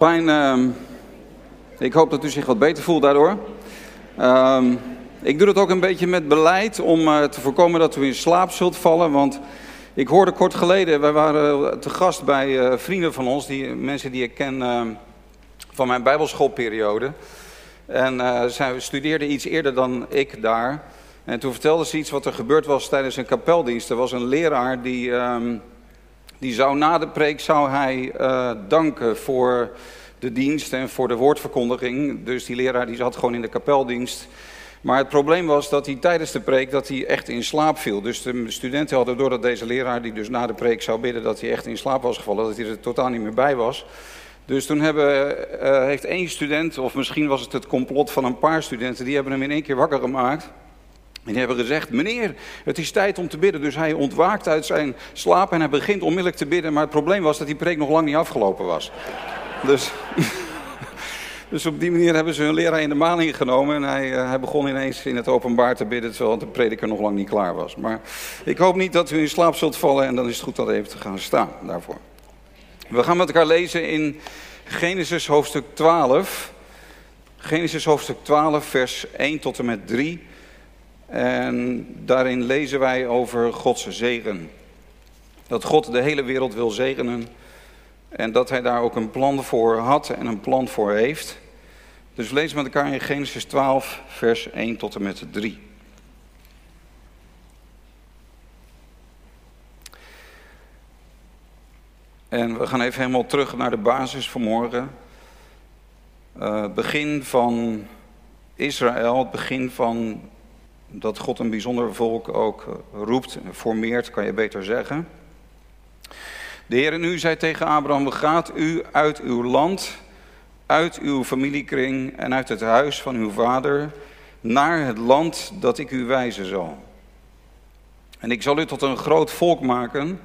Fijn, ehm, ik hoop dat u zich wat beter voelt daardoor. Ehm, ik doe het ook een beetje met beleid om eh, te voorkomen dat u in slaap zult vallen. Want ik hoorde kort geleden, wij waren te gast bij eh, vrienden van ons, die, mensen die ik ken ehm, van mijn bijbelschoolperiode. En eh, zij studeerden iets eerder dan ik daar. En toen vertelden ze iets wat er gebeurd was tijdens een kapeldienst. Er was een leraar die die zou na de preek zou hij uh, danken voor de dienst en voor de woordverkondiging. Dus die leraar die zat gewoon in de kapeldienst. Maar het probleem was dat hij tijdens de preek dat hij echt in slaap viel. Dus de studenten hadden door dat deze leraar die dus na de preek zou bidden dat hij echt in slaap was gevallen, dat hij er totaal niet meer bij was. Dus toen hebben, uh, heeft één student, of misschien was het het complot van een paar studenten, die hebben hem in één keer wakker gemaakt. En die hebben gezegd, meneer, het is tijd om te bidden. Dus hij ontwaakt uit zijn slaap en hij begint onmiddellijk te bidden. Maar het probleem was dat die preek nog lang niet afgelopen was. Dus, dus op die manier hebben ze hun leraar in de maling genomen. En hij, eh, hij begon ineens in het openbaar te bidden, terwijl de prediker nog lang niet klaar was. Maar ik hoop niet dat u in slaap zult vallen en dan is het goed dat even te gaan staan daarvoor. We gaan met elkaar lezen in Genesis hoofdstuk 12. Genesis hoofdstuk 12, vers 1 tot en met 3. En daarin lezen wij over Gods zegen. Dat God de hele wereld wil zegenen. En dat hij daar ook een plan voor had en een plan voor heeft. Dus lezen met elkaar in Genesis 12, vers 1 tot en met 3. En we gaan even helemaal terug naar de basis vanmorgen. Uh, het begin van Israël, het begin van dat God een bijzonder volk ook eh, roept, formeert, kan je beter zeggen. De Heer nu zei tegen Abraham, gaat u uit uw land, uit uw familiekring en uit het huis van uw vader, naar het land dat ik u wijzen zal. En ik zal u tot een groot volk maken,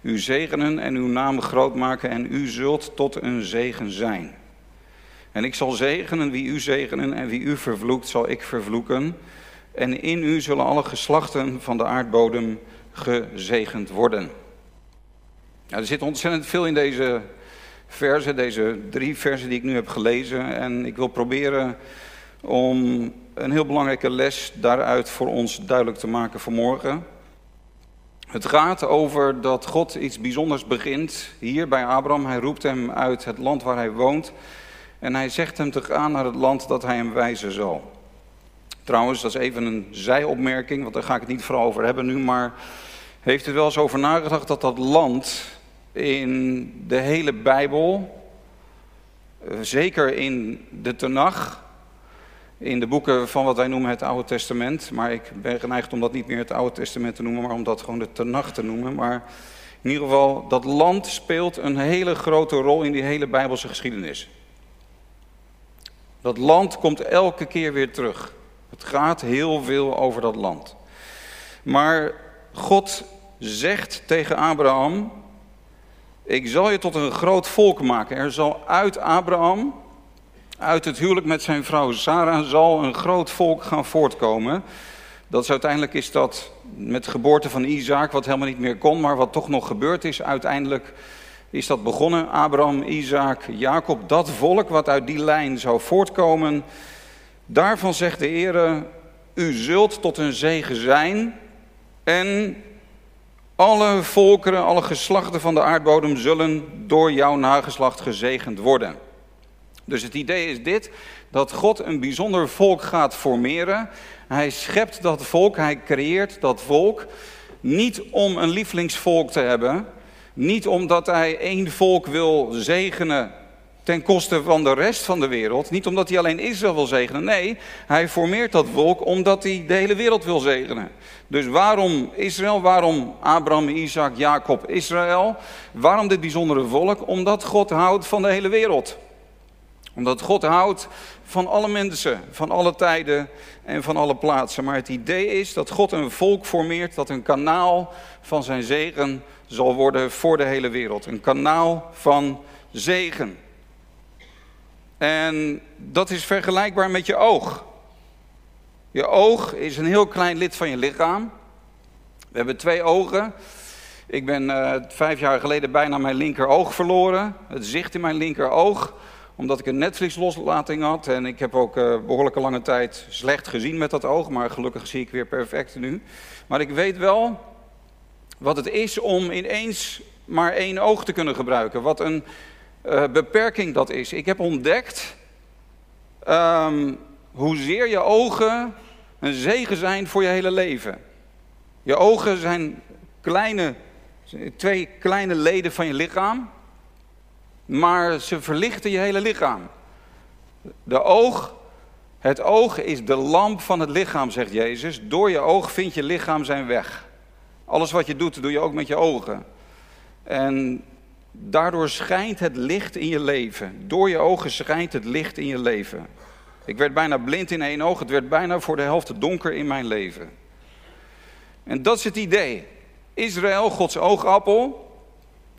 u zegenen en uw naam groot maken en u zult tot een zegen zijn. En ik zal zegenen wie u zegenen en wie u vervloekt zal ik vervloeken. En in u zullen alle geslachten van de aardbodem gezegend worden. er zit ontzettend veel in deze versen, deze drie versen die ik nu heb gelezen. En ik wil proberen om een heel belangrijke les daaruit voor ons duidelijk te maken vanmorgen. Het gaat over dat God iets bijzonders begint hier bij Abraham. Hij roept hem uit het land waar hij woont. En hij zegt hem te gaan naar het land dat hij hem wijzen zal. Trouwens, dat is even een zijopmerking, want daar ga ik het niet vooral over hebben nu. Maar heeft u wel eens over nagedacht dat dat land in de hele Bijbel, eh, zeker in de Tenach, in de boeken van wat wij noemen het Oude Testament. Maar ik ben geneigd om dat niet meer het Oude Testament te noemen, maar om dat gewoon de Tenach te noemen. Maar in ieder geval, dat land speelt een hele grote rol in die hele Bijbelse geschiedenis. Dat land komt elke keer weer terug. Het gaat heel veel over dat land. Maar God zegt tegen Abraham: Ik zal je tot een groot volk maken. Er zal uit Abraham, uit het huwelijk met zijn vrouw Sarah, zal een groot volk gaan voortkomen. Dat uiteindelijk is dat met de geboorte van Isaac, wat helemaal niet meer kon, maar wat toch nog gebeurd is. Uiteindelijk is dat begonnen. Abraham, Isaac, Jacob, dat volk wat uit die lijn zou voortkomen Daarvan zegt de Heer, u zult tot een zegen zijn en alle volkeren, alle geslachten van de aardbodem zullen door jouw nageslacht gezegend worden. Dus het idee is dit, dat God een bijzonder volk gaat formeren. Hij schept dat volk, hij creëert dat volk, niet om een lievelingsvolk te hebben, niet omdat hij één volk wil zegenen ten koste van de rest van de wereld. Niet omdat hij alleen Israël wil zegenen. Nee, hij formeert dat volk omdat hij de hele wereld wil zegenen. Dus waarom Israël? Waarom Abraham, Isaac, Jacob, Israël? Waarom dit bijzondere volk? Omdat God houdt van de hele wereld. Omdat God houdt van alle mensen, van alle tijden en van alle plaatsen. Maar het idee is dat God een volk formeert dat een kanaal van zijn zegen zal worden voor de hele wereld. Een kanaal van zegen. En dat is vergelijkbaar met je oog. Je oog is een heel klein lid van je lichaam. We hebben twee ogen. Ik ben uh, vijf jaar geleden bijna mijn linkeroog verloren. Het zicht in mijn linkeroog. omdat ik een Netflix-loslating had. En ik heb ook uh, behoorlijke lange tijd slecht gezien met dat oog. Maar gelukkig zie ik weer perfect nu. Maar ik weet wel wat het is om ineens maar één oog te kunnen gebruiken. Wat een uh, beperking dat is. Ik heb ontdekt um, hoezeer je ogen een zegen zijn voor je hele leven. Je ogen zijn kleine, twee kleine leden van je lichaam, maar ze verlichten je hele lichaam. De oog, het oog is de lamp van het lichaam, zegt Jezus. Door je oog vindt je lichaam zijn weg. Alles wat je doet, doe je ook met je ogen. En daardoor schijnt het licht in je leven. Door je ogen schijnt het licht in je leven. Ik werd bijna blind in één oog. Het werd bijna voor de helft donker in mijn leven. En dat is het idee. Israël, Gods oogappel.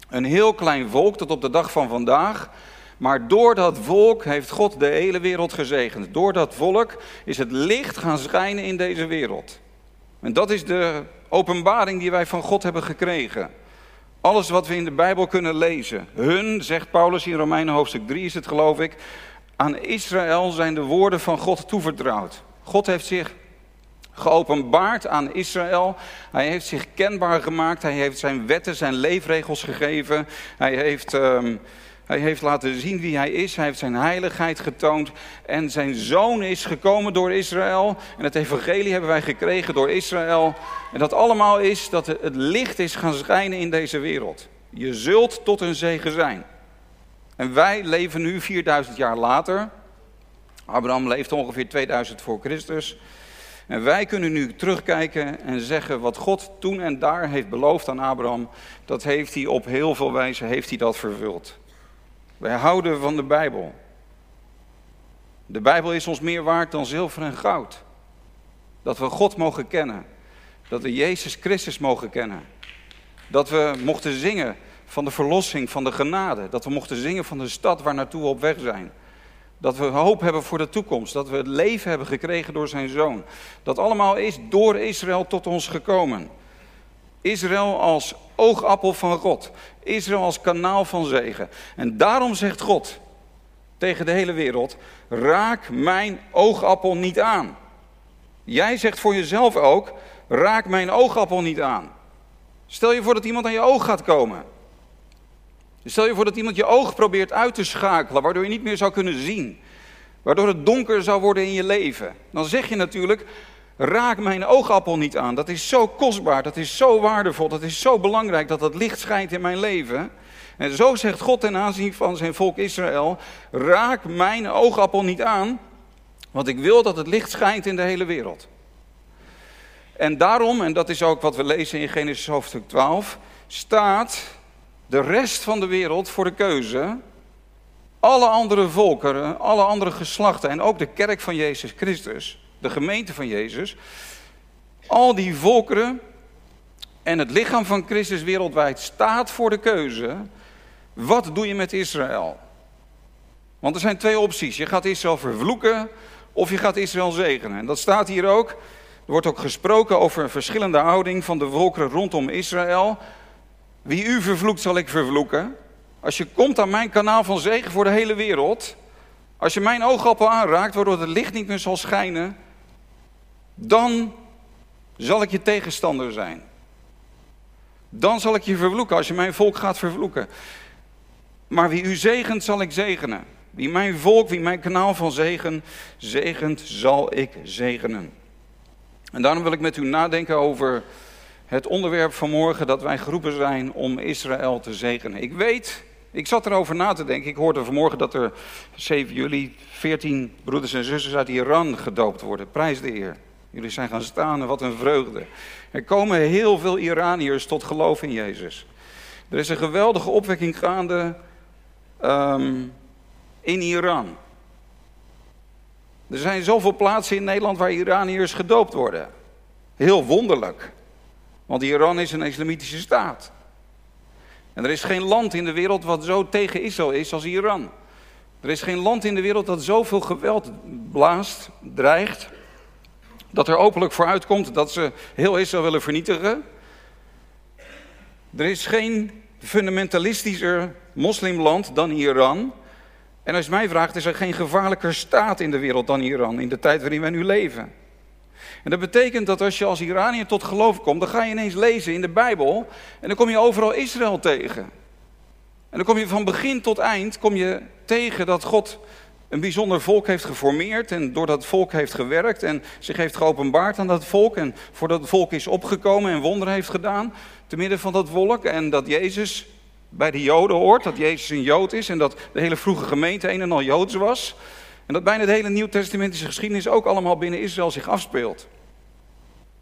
Een heel klein volk tot op de dag van vandaag. Maar door dat volk heeft God de hele wereld gezegend. Door dat volk is het licht gaan schijnen in deze wereld. En dat is de openbaring die wij van God hebben gekregen. Alles wat we in de Bijbel kunnen lezen. Hun, zegt Paulus in Romeinen hoofdstuk 3 is het geloof ik, aan Israël zijn de woorden van God toevertrouwd. God heeft zich geopenbaard aan Israël. Hij heeft zich kenbaar gemaakt. Hij heeft zijn wetten, zijn leefregels gegeven. Hij heeft, um, hij heeft laten zien wie hij is. Hij heeft zijn heiligheid getoond. En zijn zoon is gekomen door Israël. En het evangelie hebben wij gekregen door Israël. En dat allemaal is dat het licht is gaan schijnen in deze wereld. Je zult tot een zegen zijn. En wij leven nu 4000 jaar later. Abraham leeft ongeveer 2000 voor Christus. En wij kunnen nu terugkijken en zeggen wat God toen en daar heeft beloofd aan Abraham, dat heeft hij op heel veel wijze heeft hij dat vervuld. Wij houden van de Bijbel. De Bijbel is ons meer waard dan zilver en goud. Dat we God mogen kennen. Dat we Jezus Christus mogen kennen. Dat we mochten zingen van de verlossing, van de genade. Dat we mochten zingen van de stad waar naartoe we op weg zijn. Dat we hoop hebben voor de toekomst. Dat we het leven hebben gekregen door zijn zoon. Dat allemaal is door Israël tot ons gekomen. Israël als oogappel van God. Israël als kanaal van zegen. En daarom zegt God tegen de hele wereld: raak mijn oogappel niet aan. Jij zegt voor jezelf ook: raak mijn oogappel niet aan. Stel je voor dat iemand aan je oog gaat komen. Stel je voor dat iemand je oog probeert uit te schakelen, waardoor je niet meer zou kunnen zien. Waardoor het donker zou worden in je leven. Dan zeg je natuurlijk, raak mijn oogappel niet aan. Dat is zo kostbaar, dat is zo waardevol, dat is zo belangrijk dat dat licht schijnt in mijn leven. En zo zegt God ten aanzien van zijn volk Israël, raak mijn oogappel niet aan, want ik wil dat het licht schijnt in de hele wereld. En daarom, en dat is ook wat we lezen in Genesis hoofdstuk 12, staat de rest van de wereld voor de keuze. Alle andere volkeren, alle andere geslachten en ook de kerk van Jezus Christus, de gemeente van Jezus. Al die volkeren en het lichaam van Christus wereldwijd staat voor de keuze. Wat doe je met Israël? Want er zijn twee opties. Je gaat Israël vervloeken of je gaat Israël zegenen. En dat staat hier ook. Er wordt ook gesproken over een verschillende houding van de volkeren rondom Israël. Wie u vervloekt, zal ik vervloeken. Als je komt aan mijn kanaal van zegen voor de hele wereld. Als je mijn oogappel aanraakt, waardoor het licht niet meer zal schijnen. Dan zal ik je tegenstander zijn. Dan zal ik je vervloeken als je mijn volk gaat vervloeken. Maar wie u zegent, zal ik zegenen. Wie mijn volk, wie mijn kanaal van zegen zegent, zal ik zegenen. En daarom wil ik met u nadenken over het onderwerp van morgen dat wij geroepen zijn om Israël te zegenen. Ik weet, ik zat erover na te denken. Ik hoorde vanmorgen dat er 7 juli 14 broeders en zusters uit Iran gedoopt worden. Prijs de eer. Jullie zijn gaan staan en wat een vreugde. Er komen heel veel Iraniërs tot geloof in Jezus. Er is een geweldige opwekking gaande um, in Iran. Er zijn zoveel plaatsen in Nederland waar Iraniërs gedoopt worden. Heel wonderlijk. Want Iran is een islamitische staat. En er is geen land in de wereld wat zo tegen Israël is als Iran. Er is geen land in de wereld dat zoveel geweld blaast, dreigt, dat er openlijk voor uitkomt dat ze heel Israël willen vernietigen. Er is geen fundamentalistischer moslimland dan Iran. En als je mij vraagt, is er geen gevaarlijker staat in de wereld dan Iran in de tijd waarin wij nu leven. En dat betekent dat als je als Iranier tot geloof komt, dan ga je ineens lezen in de Bijbel en dan kom je overal Israël tegen. En dan kom je van begin tot eind kom je tegen dat God een bijzonder volk heeft geformeerd en door dat volk heeft gewerkt en zich heeft geopenbaard aan dat volk en voordat het volk is opgekomen en wonderen heeft gedaan te midden van dat volk en dat Jezus bij de Joden hoort, dat Jezus een Jood is en dat de hele vroege gemeente een en al Joods was. En dat bijna de hele Nieuw-Testamentische geschiedenis ook allemaal binnen Israël zich afspeelt.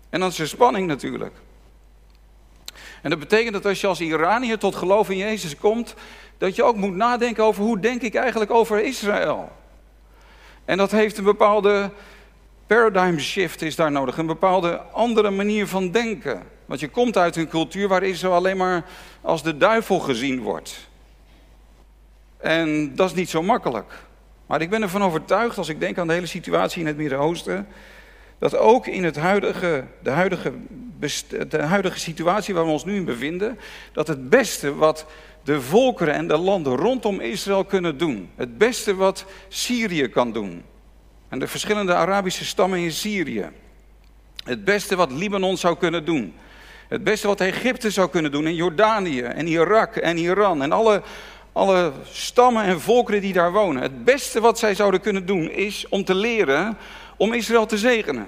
En dan is er spanning natuurlijk. En dat betekent dat als je als Iranier tot geloof in Jezus komt, dat je ook moet nadenken over hoe denk ik eigenlijk over Israël. En dat heeft een bepaalde paradigm shift is daar nodig, een bepaalde andere manier van denken. Want je komt uit een cultuur waar Israël alleen maar als de duivel gezien wordt. En dat is niet zo makkelijk. Maar ik ben ervan overtuigd, als ik denk aan de hele situatie in het Midden-Oosten, dat ook in het huidige, de, huidige, de huidige situatie waar we ons nu in bevinden, dat het beste wat de volkeren en de landen rondom Israël kunnen doen, het beste wat Syrië kan doen, en de verschillende Arabische stammen in Syrië, het beste wat Libanon zou kunnen doen, het beste wat Egypte zou kunnen doen en Jordanië en Irak en Iran en alle, alle stammen en volkeren die daar wonen. Het beste wat zij zouden kunnen doen is om te leren om Israël te zegenen.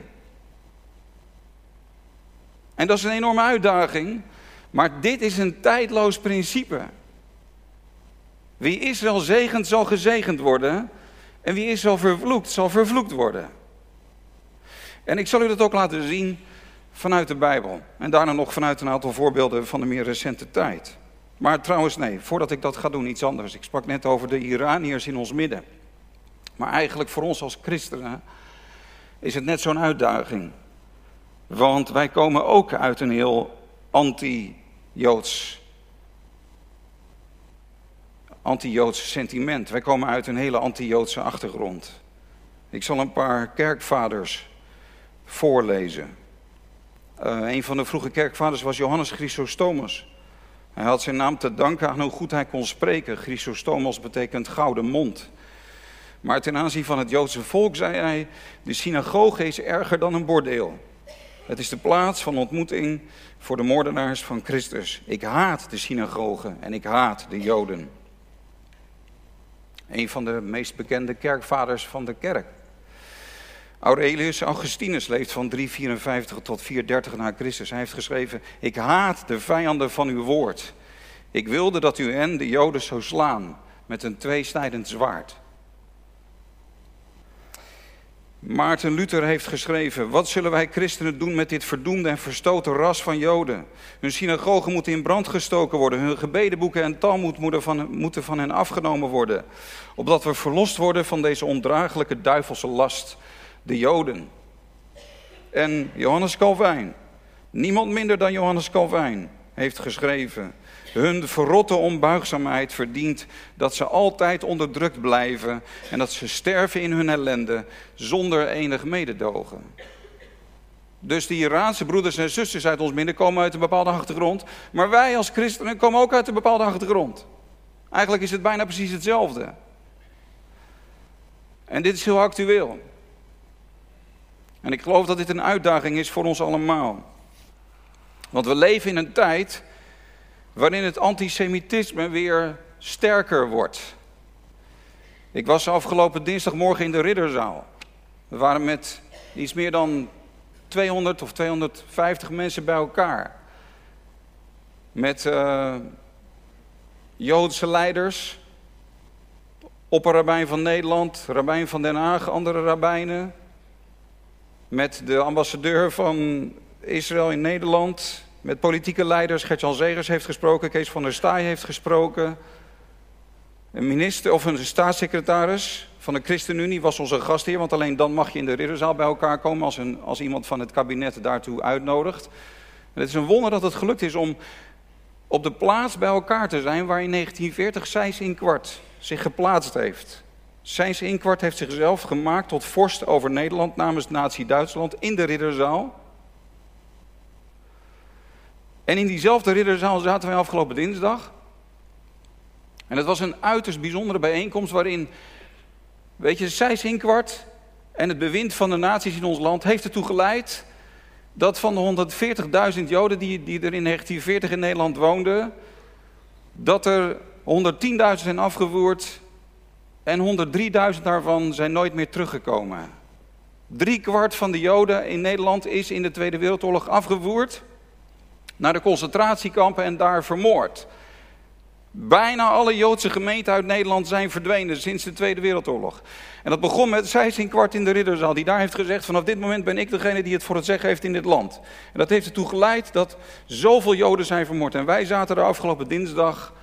En dat is een enorme uitdaging, maar dit is een tijdloos principe. Wie Israël zegent, zal gezegend worden. En wie Israël vervloekt, zal vervloekt worden. En ik zal u dat ook laten zien vanuit de Bijbel. En daarna nog vanuit een aantal voorbeelden van de meer recente tijd. Maar trouwens, nee, voordat ik dat ga doen, iets anders. Ik sprak net over de Iraniërs in ons midden. Maar eigenlijk voor ons als christenen is het net zo'n uitdaging. Want wij komen ook uit een heel anti-Joods anti-Joods sentiment. Wij komen uit een hele anti-Joodse achtergrond. Ik zal een paar kerkvaders voorlezen. Uh, een van de vroege kerkvaders was Johannes Chrysostomus. Hij had zijn naam te danken aan hoe goed hij kon spreken. Chrysostomus betekent gouden mond. Maar ten aanzien van het Joodse volk zei hij: De synagoge is erger dan een bordeel. Het is de plaats van ontmoeting voor de moordenaars van Christus. Ik haat de synagoge en ik haat de Joden. Een van de meest bekende kerkvaders van de kerk. Aurelius Augustinus leeft van 354 tot 430 na Christus. Hij heeft geschreven: Ik haat de vijanden van uw woord. Ik wilde dat u hen, de Joden, zou slaan met een tweesnijdend zwaard. Maarten Luther heeft geschreven: Wat zullen wij christenen doen met dit verdoemde en verstoten ras van Joden? Hun synagogen moeten in brand gestoken worden, hun gebedenboeken en talmud moeten van, moeten van hen afgenomen worden, opdat we verlost worden van deze ondraaglijke duivelse last, de Joden. En Johannes Calvijn, niemand minder dan Johannes Calvijn, heeft geschreven: hun verrotte onbuigzaamheid verdient dat ze altijd onderdrukt blijven en dat ze sterven in hun ellende zonder enig mededogen. Dus die Iraanse broeders en zusters uit ons midden komen uit een bepaalde achtergrond, maar wij als christenen komen ook uit een bepaalde achtergrond. Eigenlijk is het bijna precies hetzelfde. En dit is heel actueel. En ik geloof dat dit een uitdaging is voor ons allemaal. Want we leven in een tijd waarin het antisemitisme weer sterker wordt. Ik was afgelopen dinsdagmorgen in de Ridderzaal. We waren met iets meer dan 200 of 250 mensen bij elkaar. Met uh, Joodse leiders, opperrabijn van Nederland, rabbijn van Den Haag, andere rabbijnen. Met de ambassadeur van Israël in Nederland, met politieke leiders. Gert-Jan Zegers heeft gesproken, Kees van der Staaij heeft gesproken. Een minister of een staatssecretaris van de ChristenUnie was onze gastheer, want alleen dan mag je in de ridderzaal bij elkaar komen als, een, als iemand van het kabinet daartoe uitnodigt. En het is een wonder dat het gelukt is om op de plaats bij elkaar te zijn waar in 1940 Seys Inkwart zich geplaatst heeft. Seys Inkwart heeft zichzelf gemaakt tot vorst over Nederland namens Nazi-Duitsland in de ridderzaal. En in diezelfde ridderzaal zaten wij afgelopen dinsdag. En het was een uiterst bijzondere bijeenkomst waarin, weet je, Sijs-Inkwart en het bewind van de naties in ons land heeft ertoe geleid dat van de 140.000 Joden die, die er in 1940 in Nederland woonden, dat er 110.000 zijn afgevoerd en 103.000 daarvan zijn nooit meer teruggekomen. Drie kwart van de Joden in Nederland is in de Tweede Wereldoorlog afgevoerd naar de concentratiekampen en daar vermoord. Bijna alle Joodse gemeenten uit Nederland zijn verdwenen sinds de Tweede Wereldoorlog. En dat begon met Sijs kwart in de Ridderzaal, die daar heeft gezegd: vanaf dit moment ben ik degene die het voor het zeggen heeft in dit land. En dat heeft ertoe geleid dat zoveel Joden zijn vermoord. En wij zaten er afgelopen dinsdag.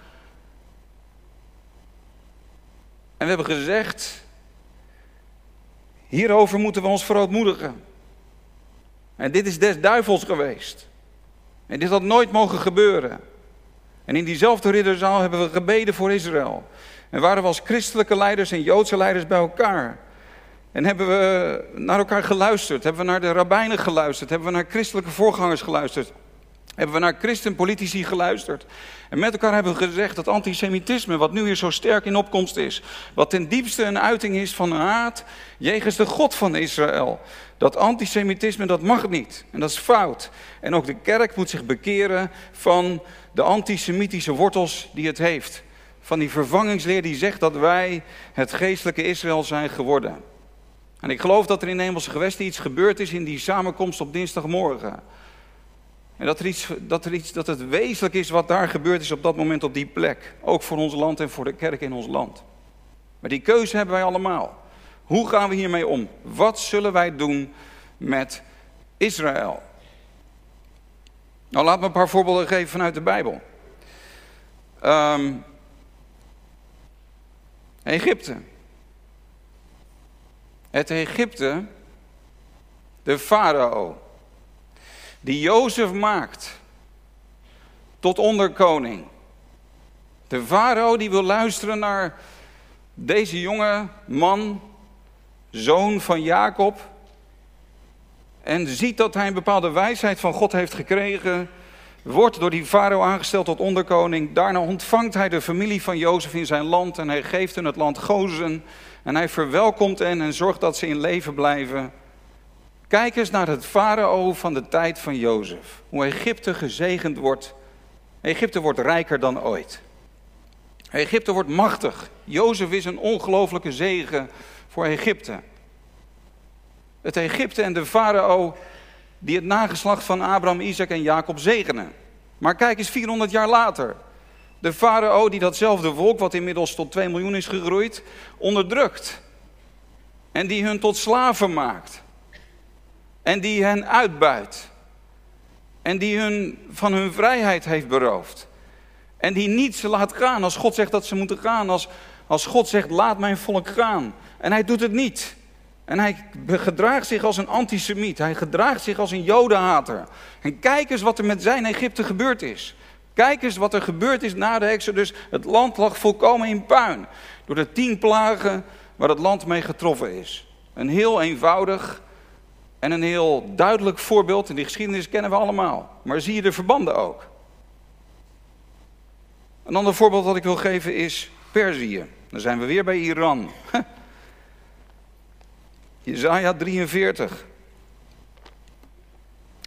En we hebben gezegd: hierover moeten we ons verootmoedigen. En dit is des duivels geweest. En dit had nooit mogen gebeuren. En in diezelfde ridderzaal hebben we gebeden voor Israël. En waren we als christelijke leiders en Joodse leiders bij elkaar. En hebben we naar elkaar geluisterd. Hebben we naar de rabbijnen geluisterd. Hebben we naar christelijke voorgangers geluisterd. Hebben we naar christenpolitici geluisterd. En met elkaar hebben we gezegd dat antisemitisme, wat nu hier zo sterk in opkomst is. Wat ten diepste een uiting is van haat jegens de God van Israël. Dat antisemitisme, dat mag niet. En dat is fout. En ook de kerk moet zich bekeren van de antisemitische wortels die het heeft. Van die vervangingsleer die zegt dat wij het geestelijke Israël zijn geworden. En ik geloof dat er in hemelse gewesten iets gebeurd is in die samenkomst op dinsdagmorgen. En dat, er iets, dat, er iets, dat het wezenlijk is wat daar gebeurd is op dat moment op die plek. Ook voor ons land en voor de kerk in ons land. Maar die keuze hebben wij allemaal. Hoe gaan we hiermee om? Wat zullen wij doen met Israël? Nou, laat me een paar voorbeelden geven vanuit de Bijbel. Um, Egypte. Het Egypte, de farao, die Jozef maakt tot onderkoning. De farao die wil luisteren naar deze jonge man, zoon van Jacob, en ziet dat hij een bepaalde wijsheid van God heeft gekregen, wordt door die farao aangesteld tot onderkoning. Daarna ontvangt hij de familie van Jozef in zijn land en hij geeft hen het land Gozen. En hij verwelkomt hen en zorgt dat ze in leven blijven. Kijk eens naar het farao van de tijd van Jozef. Hoe Egypte gezegend wordt. Egypte wordt rijker dan ooit. Egypte wordt machtig. Jozef is een ongelooflijke zegen voor Egypte. Het Egypte en de farao die het nageslacht van Abraham, Isaac en Jacob zegenen. Maar kijk eens 400 jaar later. De farao die datzelfde volk, wat inmiddels tot 2 miljoen is gegroeid, onderdrukt. En die hun tot slaven maakt. En die hen uitbuit. En die hun van hun vrijheid heeft beroofd. En die niet ze laat gaan als God zegt dat ze moeten gaan. Als, als God zegt laat mijn volk gaan. En hij doet het niet. En hij gedraagt zich als een antisemiet. Hij gedraagt zich als een jodenhater. En kijk eens wat er met zijn Egypte gebeurd is. Kijk eens wat er gebeurd is na de Exodus. Het land lag volkomen in puin. Door de tien plagen waar het land mee getroffen is. Een heel eenvoudig en een heel duidelijk voorbeeld. En die geschiedenis kennen we allemaal. Maar zie je de verbanden ook? Een ander voorbeeld dat ik wil geven is Perzië. Dan zijn we weer bij Iran. Jezaja 43.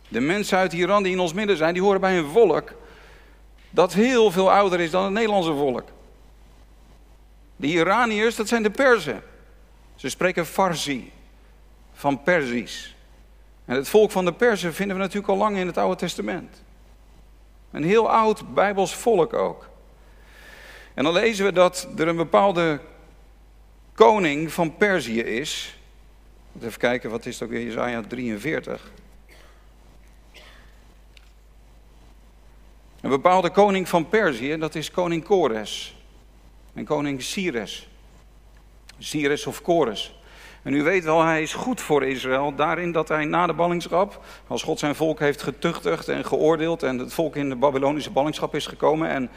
De mensen uit Iran die in ons midden zijn, die horen bij een volk dat heel veel ouder is dan het Nederlandse volk. De Iraniërs, dat zijn de Perzen. Ze spreken Farsi, van Perzisch. En het volk van de Perzen vinden we natuurlijk al lang in het Oude Testament. Een heel oud Bijbels volk ook. En dan lezen we dat er een bepaalde koning van Perzië is. Even kijken, wat is het ook weer? Jezaja 43. Een bepaalde koning van Perzië, dat is koning Kores. En koning Cyrus. Cyrus of Kores. En u weet wel, hij is goed voor Israël daarin dat hij na de ballingschap, als God zijn volk heeft getuchtigd en geoordeeld en het volk in de Babylonische ballingschap is gekomen en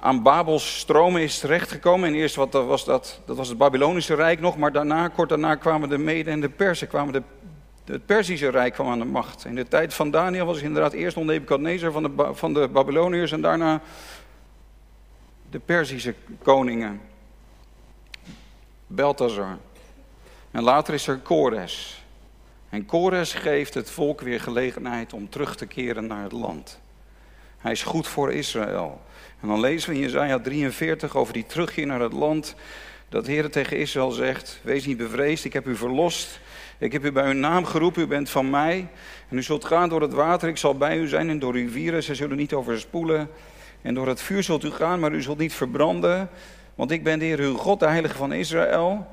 aan Babels stromen is terechtgekomen. En eerst wat, was dat, dat was het Babylonische Rijk nog, maar daarna, kort daarna kwamen de Mede en de Persen, kwamen de, het Perzische Rijk kwam aan de macht. In de tijd van Daniel was inderdaad eerst Nebuchadnezzar van de, van de Babyloniërs en daarna de Perzische koningen. Beltazar. En later is er Kores. En Kores geeft het volk weer gelegenheid om terug te keren naar het land. Hij is goed voor Israël. En dan lezen we in Jezaja 43 over die terugkeer naar het land. Dat de Heer tegen Israël zegt, wees niet bevreesd, ik heb u verlost. Ik heb u bij uw naam geroepen, u bent van mij. En u zult gaan door het water, ik zal bij u zijn en door rivieren, ze zullen niet overspoelen. En door het vuur zult u gaan, maar u zult niet verbranden. Want ik ben de Heer uw God, de Heilige van Israël.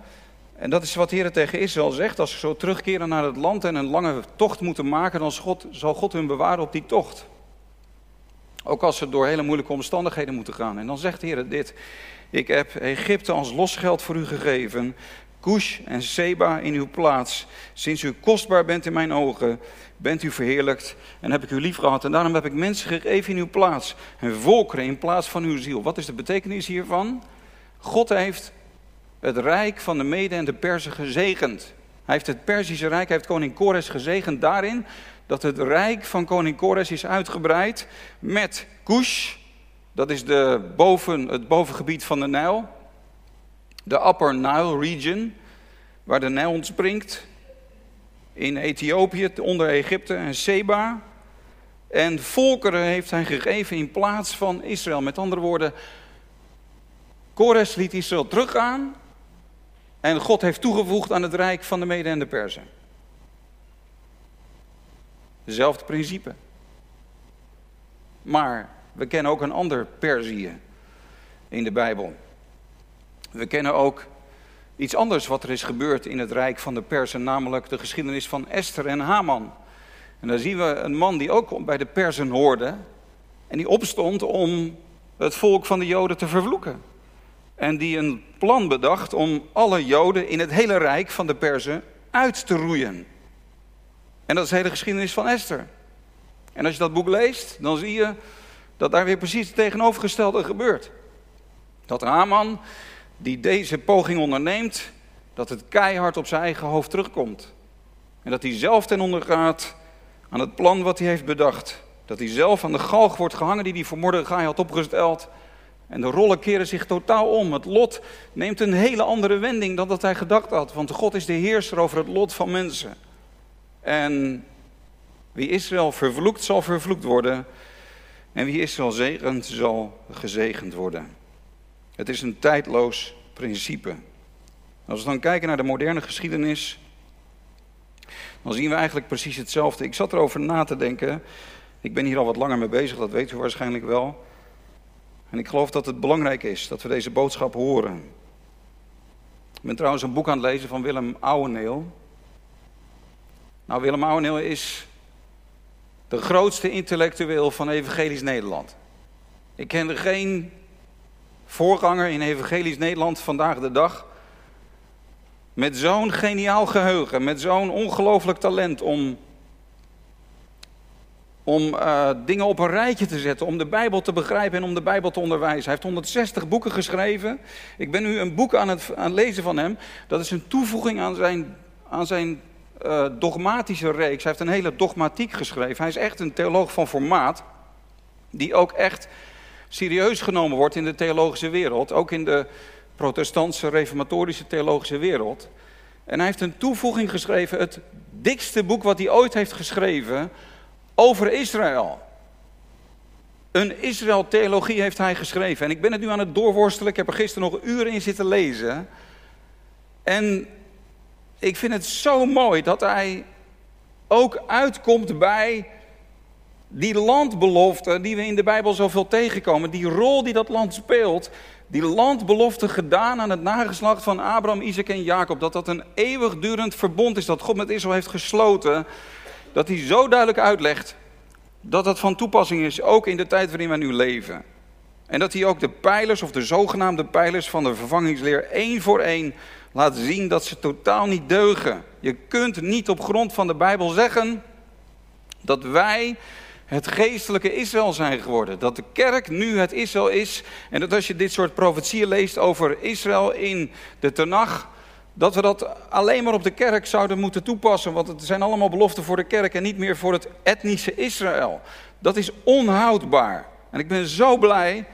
En dat is wat Heer tegen Israël zegt. Als ze zo terugkeren naar het land en een lange tocht moeten maken, dan zal God hun bewaren op die tocht. Ook als ze door hele moeilijke omstandigheden moeten gaan. En dan zegt de Heer dit. Ik heb Egypte als losgeld voor u gegeven. Kush en Seba in uw plaats. Sinds u kostbaar bent in mijn ogen, bent u verheerlijkt en heb ik u lief gehad. En daarom heb ik mensen gegeven in uw plaats. En volkeren in plaats van uw ziel. Wat is de betekenis hiervan? God heeft het rijk van de Mede en de Persen gezegend. Hij heeft het Perzische Rijk, hij heeft koning Kores gezegend daarin dat het rijk van koning Kores is uitgebreid met Kush, dat is de boven, het bovengebied van de Nijl, de Upper Nile region, waar de Nijl ontspringt, in Ethiopië, onder Egypte en Seba. En volkeren heeft hij gegeven in plaats van Israël. Met andere woorden, Kores liet Israël teruggaan en God heeft toegevoegd aan het rijk van de Mede en de Perzen. Hetzelfde principe. Maar we kennen ook een ander Perzië in de Bijbel. We kennen ook iets anders wat er is gebeurd in het rijk van de Persen, namelijk de geschiedenis van Esther en Haman. En daar zien we een man die ook bij de Persen hoorde en die opstond om het volk van de Joden te vervloeken. En die een plan bedacht om alle Joden in het hele rijk van de Persen uit te roeien. En dat is de hele geschiedenis van Esther. En als je dat boek leest, dan zie je dat daar weer precies het tegenovergestelde gebeurt. Dat Haman, die deze poging onderneemt, dat het keihard op zijn eigen hoofd terugkomt. En dat hij zelf ten onder gaat aan het plan wat hij heeft bedacht. Dat hij zelf aan de galg wordt gehangen die hij voor Mordechai had opgesteld. En de rollen keren zich totaal om. Het lot neemt een hele andere wending dan dat hij gedacht had. Want God is de heerser over het lot van mensen. En wie Israël vervloekt, zal vervloekt worden. En wie Israël zegent, zal gezegend worden. Het is een tijdloos principe. Als we dan kijken naar de moderne geschiedenis, dan zien we eigenlijk precies hetzelfde. Ik zat erover na te denken. Ik ben hier al wat langer mee bezig, dat weet u waarschijnlijk wel. En ik geloof dat het belangrijk is dat we deze boodschap horen. Ik ben trouwens een boek aan het lezen van Willem Ouweneel. Nou, Willem Ouweneel is de grootste intellectueel van Evangelisch Nederland. Ik ken er geen voorganger in Evangelisch Nederland vandaag de dag. Met zo'n geniaal geheugen, met zo'n ongelooflijk talent om, om uh, dingen op een rijtje te zetten, om de Bijbel te begrijpen en om de Bijbel te onderwijzen. Hij heeft 160 boeken geschreven. Ik ben nu een boek aan het, aan lezen van hem. Dat is een toevoeging aan zijn, aan zijn uh, dogmatische reeks. Hij heeft een hele dogmatiek geschreven. Hij is echt een theoloog van formaat, die ook echt serieus genomen wordt in de theologische wereld, ook in de protestantse reformatorische theologische wereld. En hij heeft een toevoeging geschreven, het dikste boek wat hij ooit heeft geschreven over Israël. Een Israël-theologie heeft hij geschreven. En ik ben het nu aan het doorworstelen. Ik heb er gisteren nog uren in zitten lezen. En ik vind het zo mooi dat hij ook uitkomt bij die landbelofte die we in de Bijbel zoveel tegenkomen. Die rol die dat land speelt. Die landbelofte gedaan aan het nageslacht van Abraham, Isaac en Jacob. Dat dat een eeuwigdurend verbond is dat God met Israël heeft gesloten. Dat hij zo duidelijk uitlegt dat dat van toepassing is, ook in de tijd waarin wij nu leven. En dat hij ook de pijlers, of de zogenaamde pijlers van de vervangingsleer, één voor één laat zien dat ze totaal niet deugen. Je kunt niet op grond van de Bijbel zeggen dat wij het geestelijke Israël zijn geworden. Dat de kerk nu het Israël is. En dat als je dit soort profetieën leest over Israël in de Tenach, dat we dat alleen maar op de kerk zouden moeten toepassen. Want het zijn allemaal beloften voor de kerk en niet meer voor het etnische Israël. Dat is onhoudbaar. En ik ben zo blij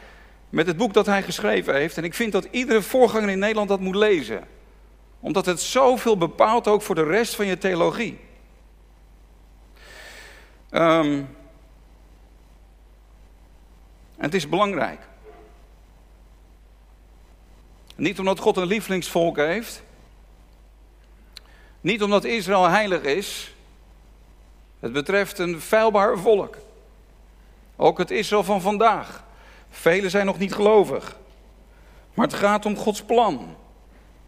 met het boek dat hij geschreven heeft. En ik vind dat iedere voorganger in Nederland dat moet lezen. Omdat het zoveel bepaalt ook voor de rest van je theologie. Um, en het is belangrijk. Niet omdat God een lievelingsvolk heeft. Niet omdat Israël heilig is. Het betreft een feilbaar volk. Ook het Israël van vandaag. Velen zijn nog niet gelovig. Maar het gaat om Gods plan.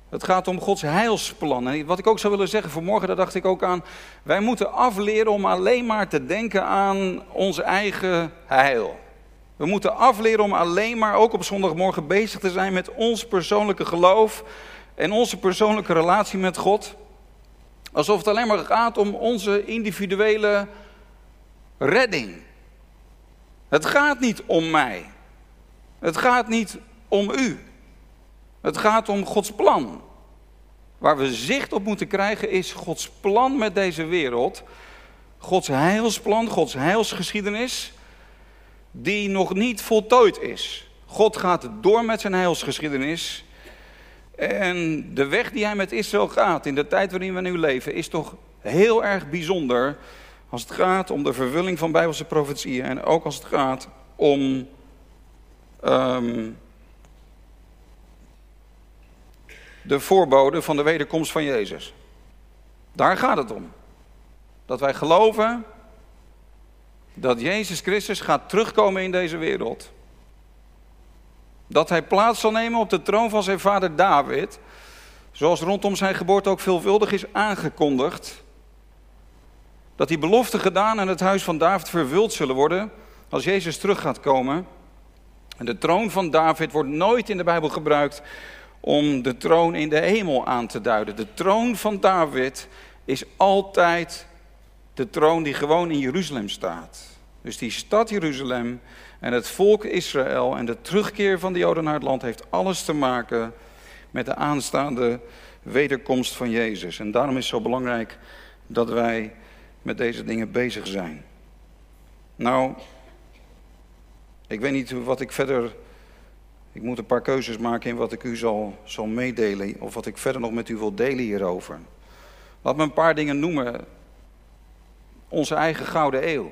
Het gaat om Gods heilsplan. En wat ik ook zou willen zeggen vanmorgen, daar dacht ik ook aan. Wij moeten afleren om alleen maar te denken aan ons eigen heil. We moeten afleren om alleen maar ook op zondagmorgen bezig te zijn met ons persoonlijke geloof en onze persoonlijke relatie met God. Alsof het alleen maar gaat om onze individuele redding. Het gaat niet om mij. Het gaat niet om u. Het gaat om Gods plan. Waar we zicht op moeten krijgen is Gods plan met deze wereld. Gods heilsplan, Gods heilsgeschiedenis die nog niet voltooid is. God gaat door met zijn heilsgeschiedenis. En de weg die hij met Israël gaat in de tijd waarin we nu leven is toch heel erg bijzonder als het gaat om de vervulling van bijbelse profetieën en ook als het gaat om ehm, de voorbode van de wederkomst van Jezus. Daar gaat het om. Dat wij geloven dat Jezus Christus gaat terugkomen in deze wereld. Dat hij plaats zal nemen op de troon van zijn vader David. Zoals rondom zijn geboorte ook veelvuldig is aangekondigd. Dat die beloften gedaan en het huis van David vervuld zullen worden als Jezus terug gaat komen. En de troon van David wordt nooit in de Bijbel gebruikt om de troon in de hemel aan te duiden. De troon van David is altijd de troon die gewoon in Jeruzalem staat. Dus die stad Jeruzalem en het volk Israël en de terugkeer van de Joden naar het land heeft alles te maken met de aanstaande wederkomst van Jezus. En daarom is het zo belangrijk dat wij met deze dingen bezig zijn. Nou, ik weet niet wat ik verder. Ik moet een paar keuzes maken in wat ik u zal, zal meedelen. Of wat ik verder nog met u wil delen hierover. Laat me een paar dingen noemen onze eigen gouden eeuw.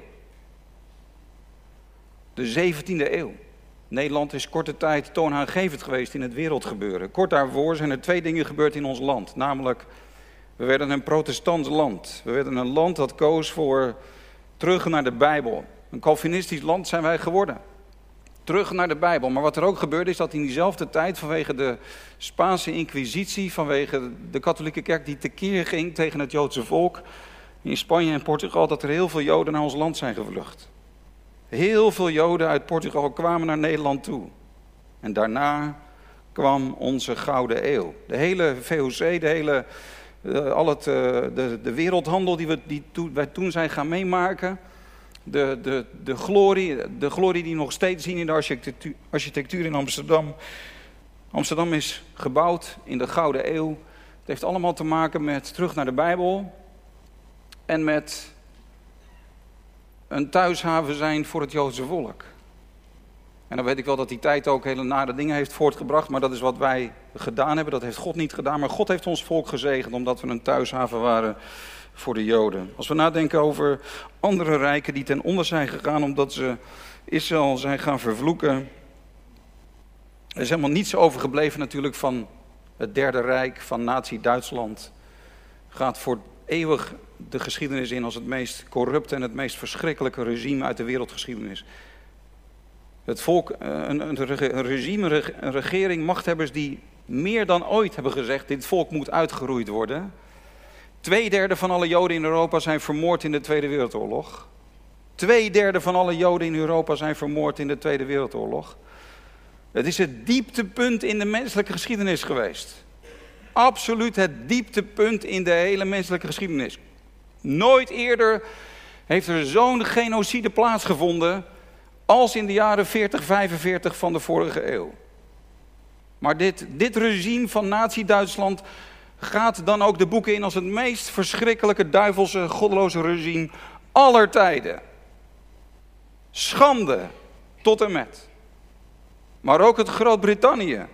De 17e eeuw. Nederland is korte tijd toonaangevend geweest in het wereldgebeuren. Kort daarvoor zijn er twee dingen gebeurd in ons land. Namelijk, we werden een protestant land. We werden een land dat koos voor terug naar de Bijbel. Een Calvinistisch land zijn wij geworden. Terug naar de Bijbel. Maar wat er ook gebeurde is dat in diezelfde tijd vanwege de Spaanse inquisitie, vanwege de katholieke kerk die tekeer ging tegen het Joodse volk, in Spanje en Portugal dat er heel veel Joden naar ons land zijn gevlucht. Heel veel Joden uit Portugal kwamen naar Nederland toe. En daarna kwam onze Gouden Eeuw. De hele VOC, de hele, uh, al het, uh, de, de, wereldhandel die, we, die to, wij toen zijn gaan meemaken. De, de, de, glorie, de glorie die we nog steeds zien in de architectuur, architectuur in Amsterdam. Amsterdam is gebouwd in de Gouden Eeuw. Het heeft allemaal te maken met terug naar de Bijbel en met een thuishaven zijn voor het Joodse volk. En dan weet ik wel dat die tijd ook hele nare dingen heeft voortgebracht, maar dat is wat wij gedaan hebben. Dat heeft God niet gedaan, maar God heeft ons volk gezegend omdat we een thuishaven waren voor de Joden. Als we nadenken over andere rijken die ten onder zijn gegaan omdat ze Israël zijn gaan vervloeken. Er is helemaal niets overgebleven natuurlijk van het Derde Rijk, van Nazi-Duitsland. Gaat voor eeuwig de geschiedenis in als het meest corrupte en het meest verschrikkelijke regime uit de wereldgeschiedenis. Het volk, eh, een, een regime, een regering, machthebbers die meer dan ooit hebben gezegd: dit volk moet uitgeroeid worden. Tweederde van alle Joden in Europa zijn vermoord in de Tweede Wereldoorlog. Tweederde van alle Joden in Europa zijn vermoord in de Tweede Wereldoorlog. Het is het dieptepunt in de menselijke geschiedenis geweest. Absoluut het dieptepunt in de hele menselijke geschiedenis. Nooit eerder heeft er zo'n genocide plaatsgevonden als in de jaren 40, 45 van de vorige eeuw. Maar dit, dit regime van Nazi-Duitsland gaat dan ook de boeken in als het meest verschrikkelijke, duivelse, goddeloze regime aller tijden. Schande tot en met. Maar ook het Groot-Brittannië,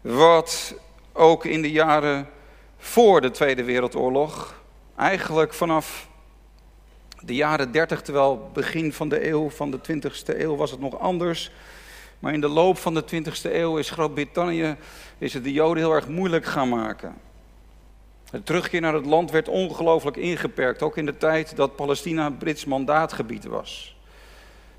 wat ook in de jaren voor de Tweede Wereldoorlog, eigenlijk vanaf de jaren 30, terwijl begin van de eeuw, van de 20ste eeuw was het nog anders. Maar in de loop van de 20ste eeuw is Groot-Brittannië het de Joden heel erg moeilijk gaan maken. De terugkeer naar het land werd ongelooflijk ingeperkt, ook in de tijd dat Palestina Brits mandaatgebied was.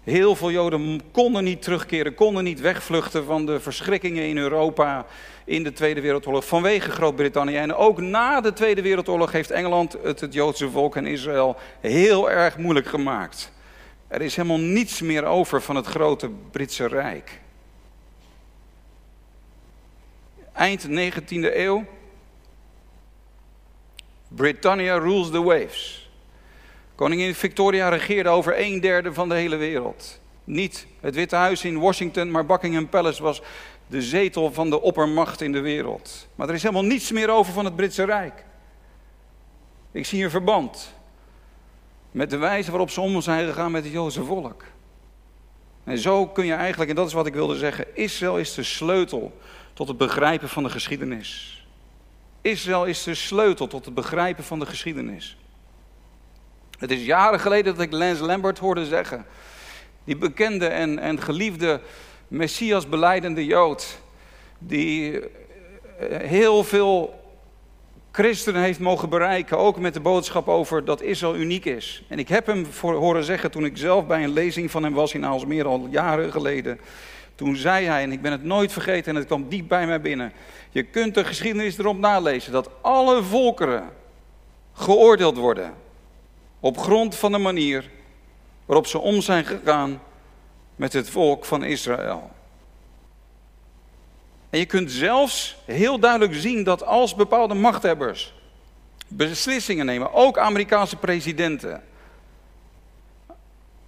Heel veel Joden konden niet terugkeren, konden niet wegvluchten van de verschrikkingen in Europa in de Tweede Wereldoorlog vanwege Groot-Brittannië. En ook na de Tweede Wereldoorlog heeft Engeland het, het Joodse volk en Israël heel erg moeilijk gemaakt. Er is helemaal niets meer over van het grote Britse Rijk. Eind 19e eeuw. Britannia rules the waves. Koningin Victoria regeerde over een derde van de hele wereld. Niet het Witte Huis in Washington, maar Buckingham Palace was de zetel van de oppermacht in de wereld. Maar er is helemaal niets meer over van het Britse Rijk. Ik zie een verband met de wijze waarop ze om zijn gegaan met het Joodse volk. En zo kun je eigenlijk, en dat is wat ik wilde zeggen, Israël is de sleutel tot het begrijpen van de geschiedenis. Israël is de sleutel tot het begrijpen van de geschiedenis. Het is jaren geleden dat ik Lance Lambert hoorde zeggen, die bekende en, en geliefde Messias beleidende Jood, die eh, heel veel christenen heeft mogen bereiken, ook met de boodschap over dat Israël uniek is. En ik heb hem voor horen zeggen toen ik zelf bij een lezing van hem was in Aalsmeer al jaren geleden. Toen zei hij, en ik ben het nooit vergeten en het kwam diep bij mij binnen. Je kunt de geschiedenis erop nalezen dat alle volkeren geoordeeld worden op grond van de manier waarop ze om zijn gegaan met het volk van Israël. En je kunt zelfs heel duidelijk zien dat als bepaalde machthebbers beslissingen nemen, ook Amerikaanse presidenten,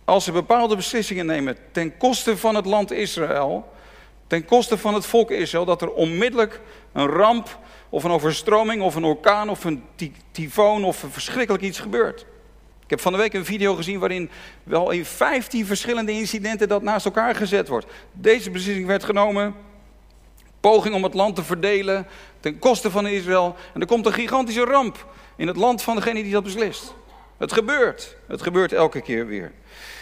als ze bepaalde beslissingen nemen ten koste van het land Israël, ten koste van het volk Israël, dat er onmiddellijk een ramp of een overstroming of een orkaan of een tyfoon of een verschrikkelijk iets gebeurt. Ik heb van de week een video gezien waarin wel in 15 verschillende incidenten dat naast elkaar gezet wordt. Deze beslissing werd genomen, poging om het land te verdelen ten koste van Israël. En er komt een gigantische ramp in het land van degene die dat beslist. Het gebeurt. Het gebeurt elke keer weer.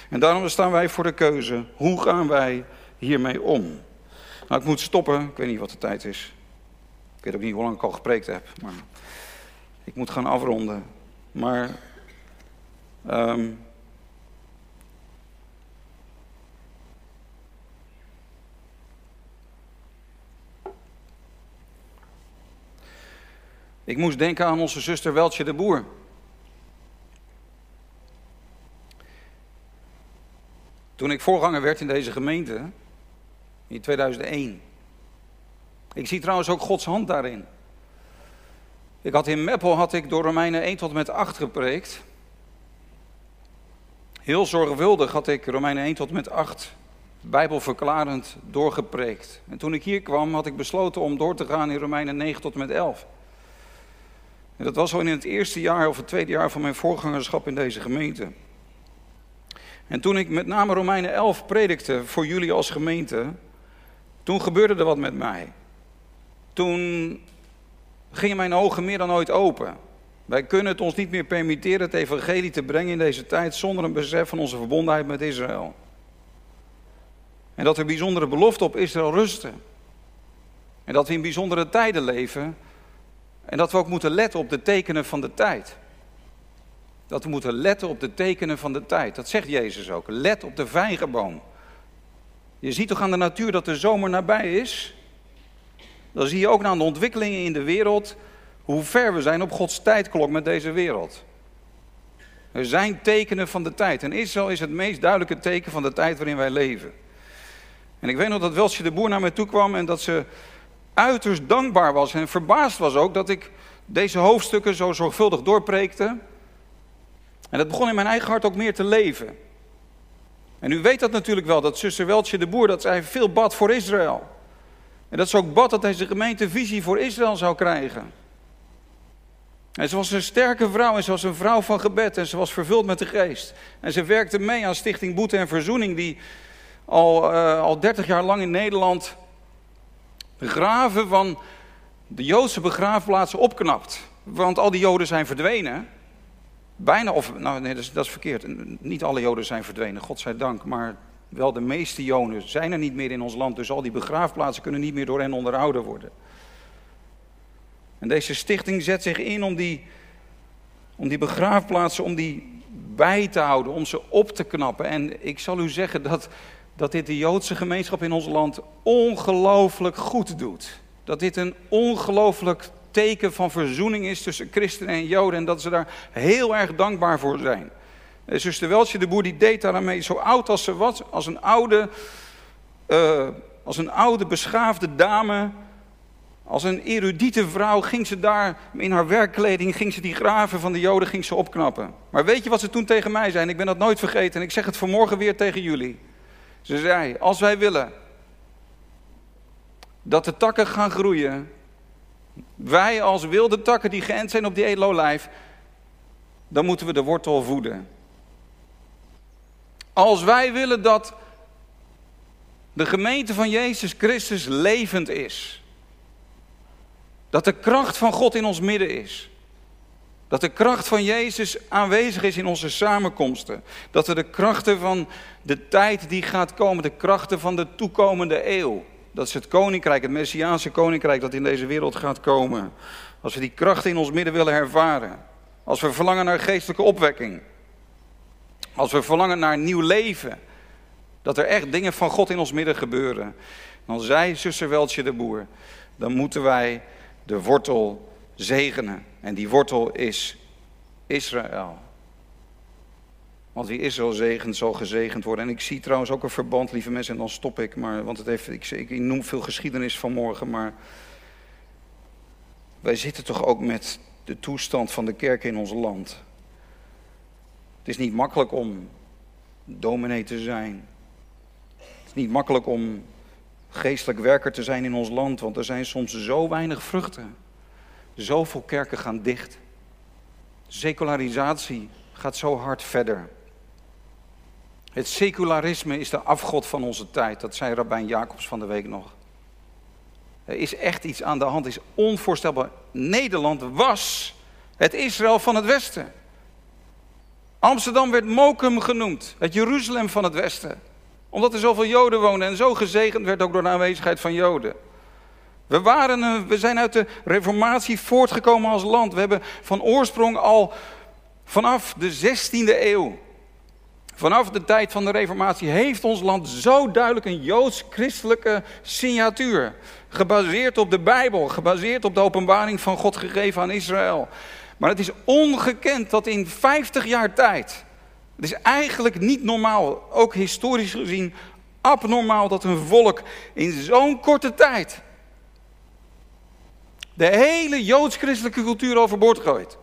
En daarom staan wij voor de keuze. Hoe gaan wij hiermee om? Nou, ik moet stoppen. Ik weet niet wat de tijd is. Ik weet ook niet hoe lang ik al gepreekt heb. Maar ik moet gaan afronden. Maar Um, ik moest denken aan onze zuster Weltje de Boer. Toen ik voorganger werd in deze gemeente, in 2001. Ik zie trouwens ook Gods hand daarin. Ik had in Meppel had ik door Romeinen 1 tot en met 8 gepreekt. Heel zorgvuldig had ik Romeinen 1 tot en met 8 bijbelverklarend doorgepreekt. En toen ik hier kwam had ik besloten om door te gaan in Romeinen 9 tot en met 11. En dat was al in het eerste jaar of het tweede jaar van mijn voorgangerschap in deze gemeente. En toen ik met name Romeinen 11 predikte voor jullie als gemeente, toen gebeurde er wat met mij. Toen gingen mijn ogen meer dan ooit open. Wij kunnen het ons niet meer permitteren het evangelie te brengen in deze tijd zonder een besef van onze verbondenheid met Israël. En dat er bijzondere beloften op Israël rusten. En dat we in bijzondere tijden leven. En dat we ook moeten letten op de tekenen van de tijd. Dat we moeten letten op de tekenen van de tijd. Dat zegt Jezus ook. Let op de vijgenboom. Je ziet toch aan de natuur dat de zomer nabij is? Dan zie je ook aan de ontwikkelingen in de wereld hoe ver we zijn op Gods tijdklok met deze wereld. Er zijn tekenen van de tijd. En Israël is het meest duidelijke teken van de tijd waarin wij leven. En ik weet nog dat Welsje de Boer naar mij toe kwam en dat ze uiterst dankbaar was en verbaasd was ook dat ik deze hoofdstukken zo zorgvuldig doorpreekte. En dat begon in mijn eigen hart ook meer te leven. En u weet dat natuurlijk wel, dat zuster Weltje de Boer, dat zij veel bad voor Israël. En dat ze ook bad dat deze gemeente visie voor Israël zou krijgen. En ze was een sterke vrouw en ze was een vrouw van gebed en ze was vervuld met de geest. En ze werkte mee aan Stichting Boete en Verzoening, die al, uh, al 30 jaar lang in Nederland de graven van de Joodse begraafplaatsen opknapt. Want al die Joden zijn verdwenen. Bijna, of nou nee, dat is, verkeerd. Niet alle Joden zijn verdwenen, godzijdank. Maar wel de meeste Joden zijn er niet meer in ons land. Dus al die begraafplaatsen kunnen niet meer door hen onderhouden worden. En deze stichting zet zich in om die, om die begraafplaatsen, om die bij te houden, om ze op te knappen. En ik zal u zeggen dat, dat dit de Joodse gemeenschap in ons land ongelooflijk goed doet. Dat dit een ongelooflijk teken van verzoening is tussen christenen en joden. En dat ze daar heel erg dankbaar voor zijn. Eh, zuster Weltje de Boer die deed daarmee zo oud als ze was. Als een oude, uh, als een oude beschaafde dame. Als een erudite vrouw ging ze daar in haar werkkleding, ging ze die graven van de Joden ging ze opknappen. Maar weet je wat ze toen tegen mij zei? Ik ben dat nooit vergeten en ik zeg het vanmorgen weer tegen jullie. Ze zei, als wij willen dat de takken gaan groeien, wij als wilde takken die geënt zijn op die edelolijf, dan moeten we de wortel voeden. Als wij willen dat de gemeente van Jezus Christus levend is, dat de kracht van God in ons midden is, dat de kracht van Jezus aanwezig is in onze samenkomsten, dat we de krachten van de tijd die gaat komen, de krachten van de toekomende eeuw, dat is het koninkrijk, het Messiaanse koninkrijk dat in deze wereld gaat komen. Als we die krachten in ons midden willen ervaren. Als we verlangen naar geestelijke opwekking. Als we verlangen naar nieuw leven. Dat er echt dingen van God in ons midden gebeuren. Dan zei zuster Weltje de Boer. Dan moeten wij de wortel zegenen. En die wortel is Israël. Want wie Israël zegent, zal gezegend worden. En ik zie trouwens ook een verband, lieve mensen, en dan stop ik. Maar, want het heeft, ik, ik noem veel geschiedenis vanmorgen, maar wij zitten toch ook met de toestand van de kerk in ons land. Het is niet makkelijk om dominee te zijn. Het is niet makkelijk om geestelijk werker te zijn in ons land, want er zijn soms zo weinig vruchten. Zoveel kerken gaan dicht. Secularisatie gaat zo hard verder. Het secularisme is de afgod van onze tijd. Dat zei Rabijn Jacobs van de week nog. Er is echt iets aan de hand. Is onvoorstelbaar. Nederland was het Israël van het Westen. Amsterdam werd Mokum genoemd. Het Jeruzalem van het Westen. Omdat er zoveel Joden wonen en zo gezegend werd ook door de aanwezigheid van Joden. We, waren, we zijn uit de Reformatie voortgekomen als land. We hebben van oorsprong al vanaf de 16e eeuw Vanaf de tijd van de Reformatie heeft ons land zo duidelijk een joods-christelijke signatuur. Gebaseerd op de Bijbel, gebaseerd op de openbaring van God gegeven aan Israël. Maar het is ongekend dat in 50 jaar tijd, het is eigenlijk niet normaal, ook historisch gezien abnormaal dat een volk in zo'n korte tijd de hele joods-christelijke cultuur overboord gooit.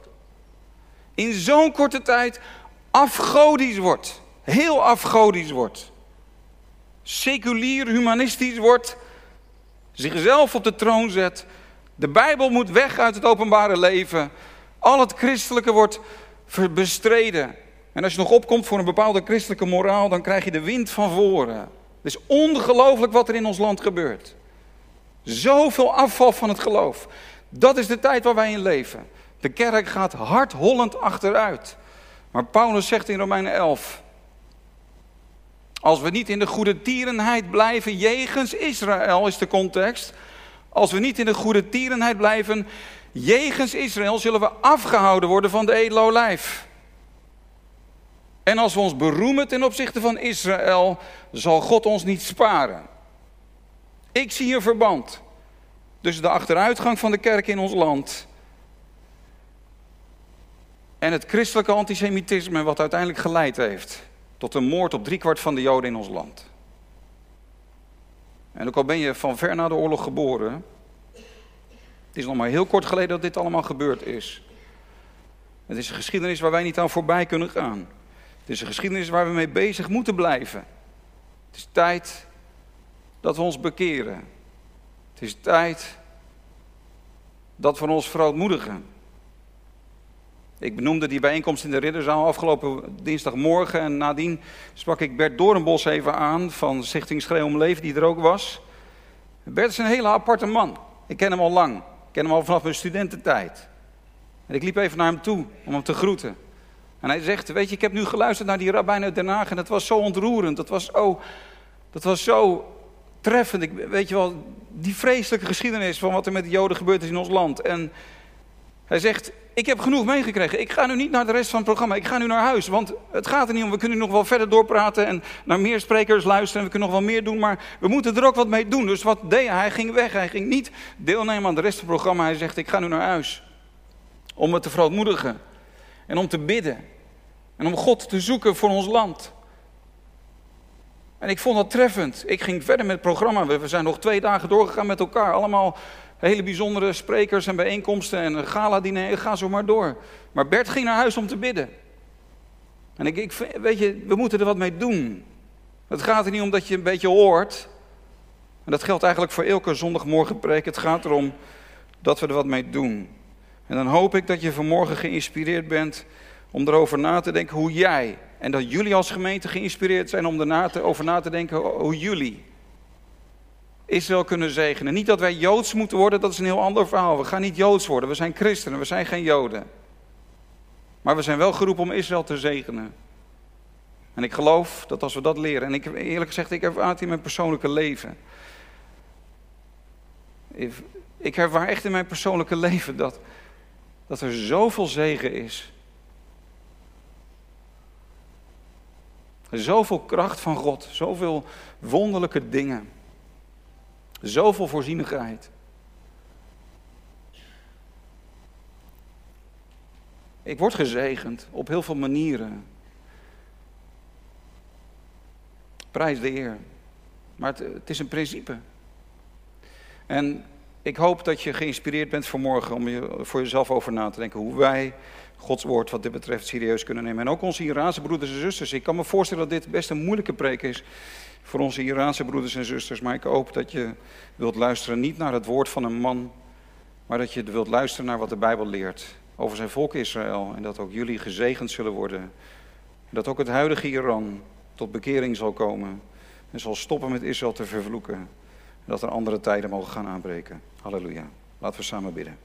In zo'n korte tijd afgodisch wordt heel afgodisch wordt. Seculier, humanistisch wordt. Zichzelf op de troon zet. De Bijbel moet weg uit het openbare leven. Al het christelijke wordt bestreden. En als je nog opkomt voor een bepaalde christelijke moraal, dan krijg je de wind van voren. Het is ongelooflijk wat er in ons land gebeurt. Zoveel afval van het geloof. Dat is de tijd waar wij in leven. De kerk gaat hardhollend achteruit. Maar Paulus zegt in Romeinen 11: als we niet in de goede tierenheid blijven, jegens Israël is de context. Als we niet in de goede tierenheid blijven, jegens Israël, zullen we afgehouden worden van de edele olijf. En als we ons beroemen ten opzichte van Israël, zal God ons niet sparen. Ik zie een verband tussen de achteruitgang van de kerk in ons land en het christelijke antisemitisme wat uiteindelijk geleid heeft tot een moord op driekwart van de Joden in ons land. En ook al ben je van ver na de oorlog geboren, het is nog maar heel kort geleden dat dit allemaal gebeurd is. Het is een geschiedenis waar wij niet aan voorbij kunnen gaan. Het is een geschiedenis waar we mee bezig moeten blijven. Het is tijd dat we ons bekeren. Het is tijd dat we ons verootmoedigen. Ik benoemde die bijeenkomst in de Ridderzaal afgelopen dinsdagmorgen. En nadien sprak ik Bert Doornbos even aan van Stichting Schreeuw om Leven, die er ook was. Bert is een hele aparte man. Ik ken hem al lang. Ik ken hem al vanaf mijn studententijd. En ik liep even naar hem toe om hem te groeten. En hij zegt, weet je, ik heb nu geluisterd naar die rabbijn uit Den Haag en dat was zo ontroerend. Dat was zo, dat was zo treffend. Ik, weet je wel, die vreselijke geschiedenis van wat er met de Joden gebeurd is in ons land. En hij zegt, ik heb genoeg meegekregen. Ik ga nu niet naar de rest van het programma. Ik ga nu naar huis. Want het gaat er niet om. We kunnen nog wel verder doorpraten en naar meer sprekers luisteren. En we kunnen nog wel meer doen. Maar we moeten er ook wat mee doen. Dus wat deed hij? Hij ging weg. Hij ging niet deelnemen aan de rest van het programma. Hij zegt, ik ga nu naar huis. Om me te verootmoedigen. En om te bidden. En om God te zoeken voor ons land. En ik vond dat treffend. Ik ging verder met het programma. We zijn nog twee dagen doorgegaan met elkaar. Allemaal hele bijzondere sprekers en bijeenkomsten en een gala-diner. Ga zo maar door. Maar Bert ging naar huis om te bidden. En ik, ik, weet je, we moeten er wat mee doen. Het gaat er niet om dat je een beetje hoort. En dat geldt eigenlijk voor elke zondagmorgen preek. Het gaat erom dat we er wat mee doen. En dan hoop ik dat je vanmorgen geïnspireerd bent om erover na te denken hoe jij en dat jullie als gemeente geïnspireerd zijn om erover na te denken hoe jullie Israël kunnen zegenen. Niet dat wij Joods moeten worden, dat is een heel ander verhaal. We gaan niet Joods worden, we zijn christenen, we zijn geen Joden. Maar we zijn wel geroepen om Israël te zegenen. En ik geloof dat als we dat leren, en ik eerlijk gezegd, ik ervaar het in mijn persoonlijke leven. Ik ervaar echt in mijn persoonlijke leven dat, dat er zoveel zegen is Zoveel kracht van God, zoveel wonderlijke dingen. Zoveel voorzienigheid. Ik word gezegend op heel veel manieren. Prijs de Heer. Maar het, het, is een principe. En ik hoop dat je geïnspireerd bent vanmorgen om je, voor jezelf over na te denken hoe wij Gods woord wat dit betreft serieus kunnen nemen. En ook onze Iraanse broeders en zusters. Ik kan me voorstellen dat dit best een moeilijke preek is voor onze Iraanse broeders en zusters. Maar ik hoop dat je wilt luisteren niet naar het woord van een man, maar dat je wilt luisteren naar wat de Bijbel leert over zijn volk Israël. En dat ook jullie gezegend zullen worden. En dat ook het huidige Iran tot bekering zal komen. En zal stoppen met Israël te vervloeken. Dat er andere tijden mogen gaan aanbreken. Halleluja. Laten we samen bidden.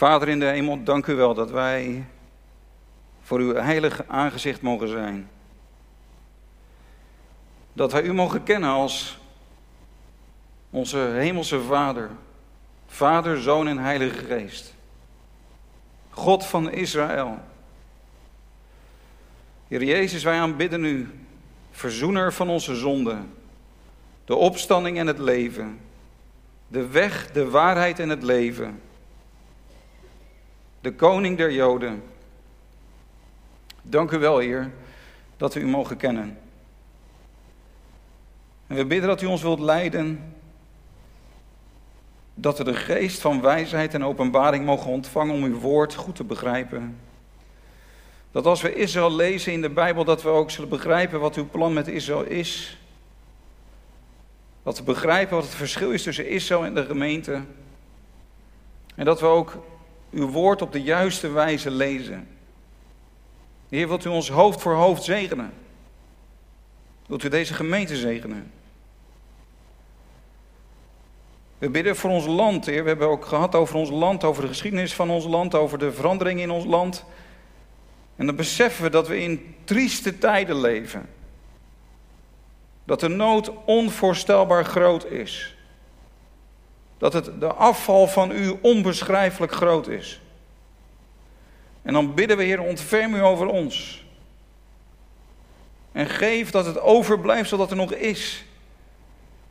Vader in de hemel, dank u wel dat wij voor uw heilige aangezicht mogen zijn. Dat wij u mogen kennen als onze hemelse Vader, Vader, Zoon en Heilige Geest. God van Israël. Heer Jezus, wij aanbidden u, verzoener van onze zonden, de opstanding en het leven, de weg, de waarheid en het leven de koning der Joden. Dank u wel, Heer, dat we u mogen kennen. En we bidden dat u ons wilt leiden, dat we de geest van wijsheid en openbaring mogen ontvangen om uw woord goed te begrijpen. Dat als we Israël lezen in de Bijbel, dat we ook zullen begrijpen wat uw plan met Israël is. Dat we begrijpen wat het verschil is tussen Israël en de gemeente. En dat we ook uw woord op de juiste wijze lezen. Heer, wilt u ons hoofd voor hoofd zegenen? Wilt u deze gemeente zegenen? We bidden voor ons land, Heer. We hebben ook gehad over ons land, over de geschiedenis van ons land, over de verandering in ons land. En dan beseffen we dat we in trieste tijden leven. Dat de nood onvoorstelbaar groot is dat het de afval van u onbeschrijfelijk groot is. En dan bidden we, Heer, ontferm u over ons. En geef dat het overblijft zodat er nog is.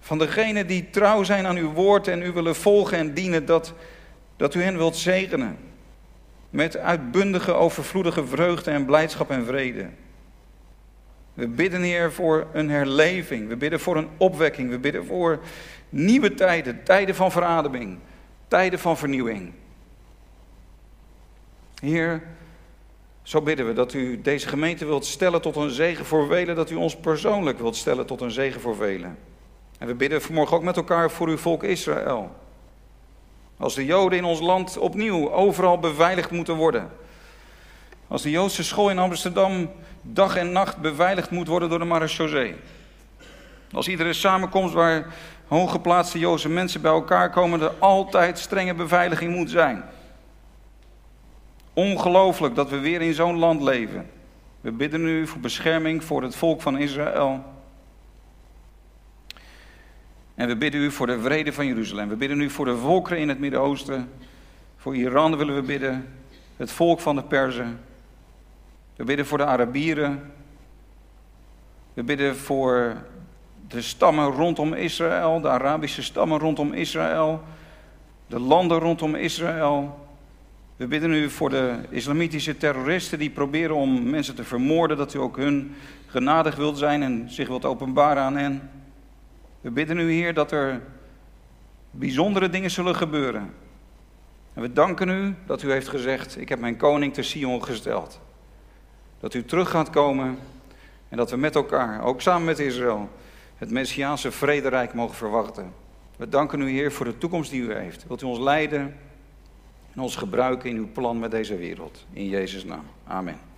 Van degenen die trouw zijn aan uw woord en u willen volgen en dienen, dat, dat u hen wilt zegenen. Met uitbundige, overvloedige vreugde en blijdschap en vrede. We bidden, Heer, voor een herleving. We bidden voor een opwekking. We bidden voor Nieuwe tijden, tijden van verademing, tijden van vernieuwing. Heer, Zo bidden we dat u deze gemeente wilt stellen tot een zegen voor velen, dat u ons persoonlijk wilt stellen tot een zegen voor velen. En we bidden vanmorgen ook met elkaar voor uw volk Israël. Als de Joden in ons land opnieuw overal beveiligd moeten worden. Als de Joodse school in Amsterdam dag en nacht beveiligd moet worden door de marechaussee. Als iedere samenkomst waar hooggeplaatste Joodse mensen bij elkaar komen, er altijd strenge beveiliging moet zijn. Ongelooflijk dat we weer in zo'n land leven. We bidden nu voor bescherming voor het volk van Israël. En we bidden u voor de vrede van Jeruzalem. We bidden u voor de volkeren in het Midden-Oosten. Voor Iran willen we bidden. Het volk van de Perzen. We bidden voor de Arabieren. We bidden voor de stammen rondom Israël, de Arabische stammen rondom Israël, de landen rondom Israël. We bidden u voor de islamitische terroristen die proberen om mensen te vermoorden, dat u ook hun genadig wilt zijn en zich wilt openbaren aan hen. We bidden u, Heer, dat er bijzondere dingen zullen gebeuren. En we danken u dat u heeft gezegd: Ik heb mijn koning te Sion gesteld. Dat u terug gaat komen en dat we met elkaar, ook samen met Israël, het Messiaanse vrederijk mogen verwachten. We danken u, Heer, voor de toekomst die u heeft. Wilt u ons leiden en ons gebruiken in uw plan met deze wereld. In Jezus' naam. Amen.